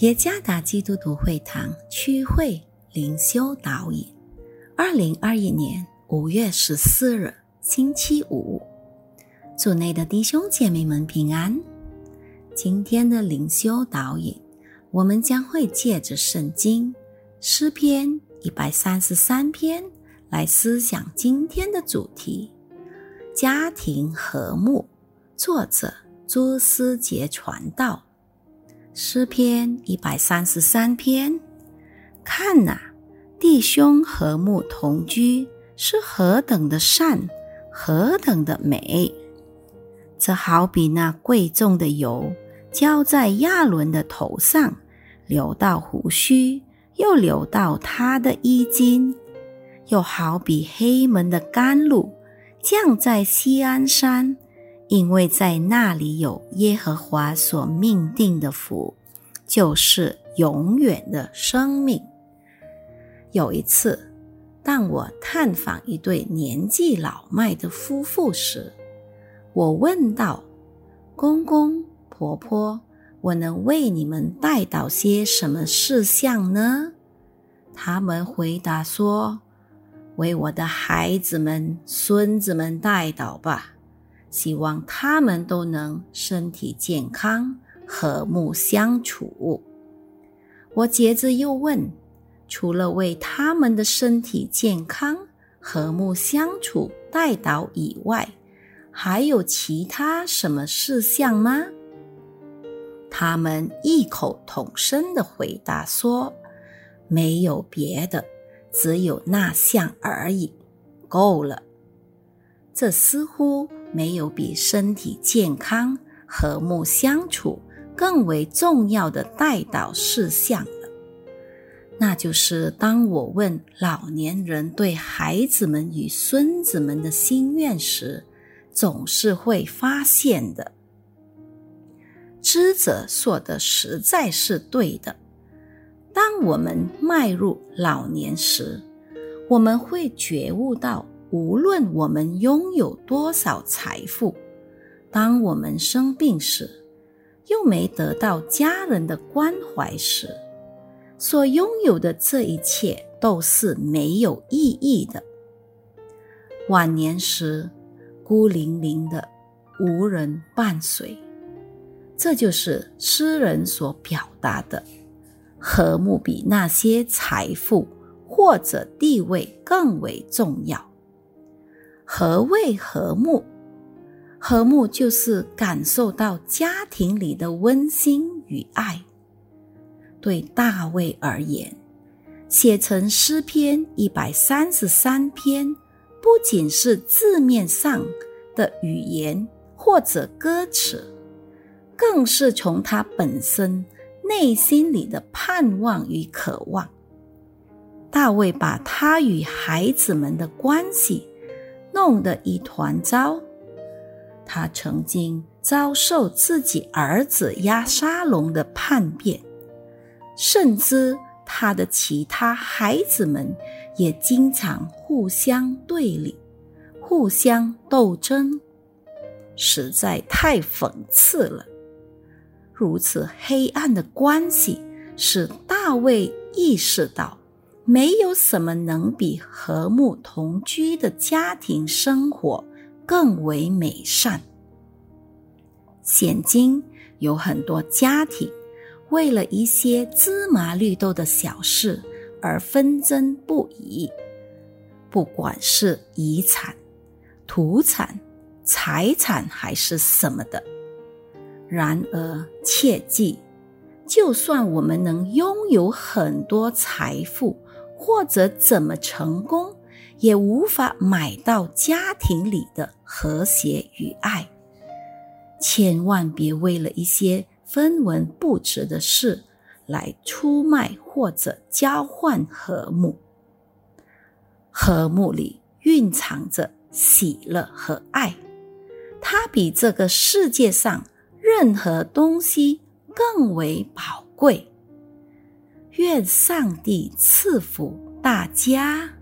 耶加达基督徒会堂区会灵修导引，二零二一年五月十四日星期五，主内的弟兄姐妹们平安。今天的灵修导引，我们将会借着圣经诗篇一百三十三篇来思想今天的主题：家庭和睦。作者朱思杰传道。诗篇一百三十三篇，看呐，弟兄和睦同居是何等的善，何等的美！这好比那贵重的油浇在亚伦的头上，流到胡须，又流到他的衣襟；又好比黑门的甘露降在西安山。因为在那里有耶和华所命定的福，就是永远的生命。有一次，当我探访一对年纪老迈的夫妇时，我问道：“公公婆婆，我能为你们带到些什么事项呢？”他们回答说：“为我的孩子们、孙子们带到吧。”希望他们都能身体健康、和睦相处。我接着又问：除了为他们的身体健康、和睦相处代祷以外，还有其他什么事项吗？他们异口同声的回答说：“没有别的，只有那项而已，够了。”这似乎。没有比身体健康、和睦相处更为重要的带导事项了。那就是当我问老年人对孩子们与孙子们的心愿时，总是会发现的。知者说的实在是对的。当我们迈入老年时，我们会觉悟到。无论我们拥有多少财富，当我们生病时，又没得到家人的关怀时，所拥有的这一切都是没有意义的。晚年时，孤零零的，无人伴随，这就是诗人所表达的和睦，比那些财富或者地位更为重要。何谓和睦？和睦就是感受到家庭里的温馨与爱。对大卫而言，写成诗篇一百三十三篇，不仅是字面上的语言或者歌词，更是从他本身内心里的盼望与渴望。大卫把他与孩子们的关系。弄得一团糟。他曾经遭受自己儿子押沙龙的叛变，甚至他的其他孩子们也经常互相对立、互相斗争，实在太讽刺了。如此黑暗的关系，使大卫意识到。没有什么能比和睦同居的家庭生活更为美善。现今有很多家庭为了一些芝麻绿豆的小事而纷争不已，不管是遗产、土产、财产还是什么的。然而，切记，就算我们能拥有很多财富，或者怎么成功，也无法买到家庭里的和谐与爱。千万别为了一些分文不值的事来出卖或者交换和睦。和睦里蕴藏着喜乐和爱，它比这个世界上任何东西更为宝贵。愿上帝赐福大家。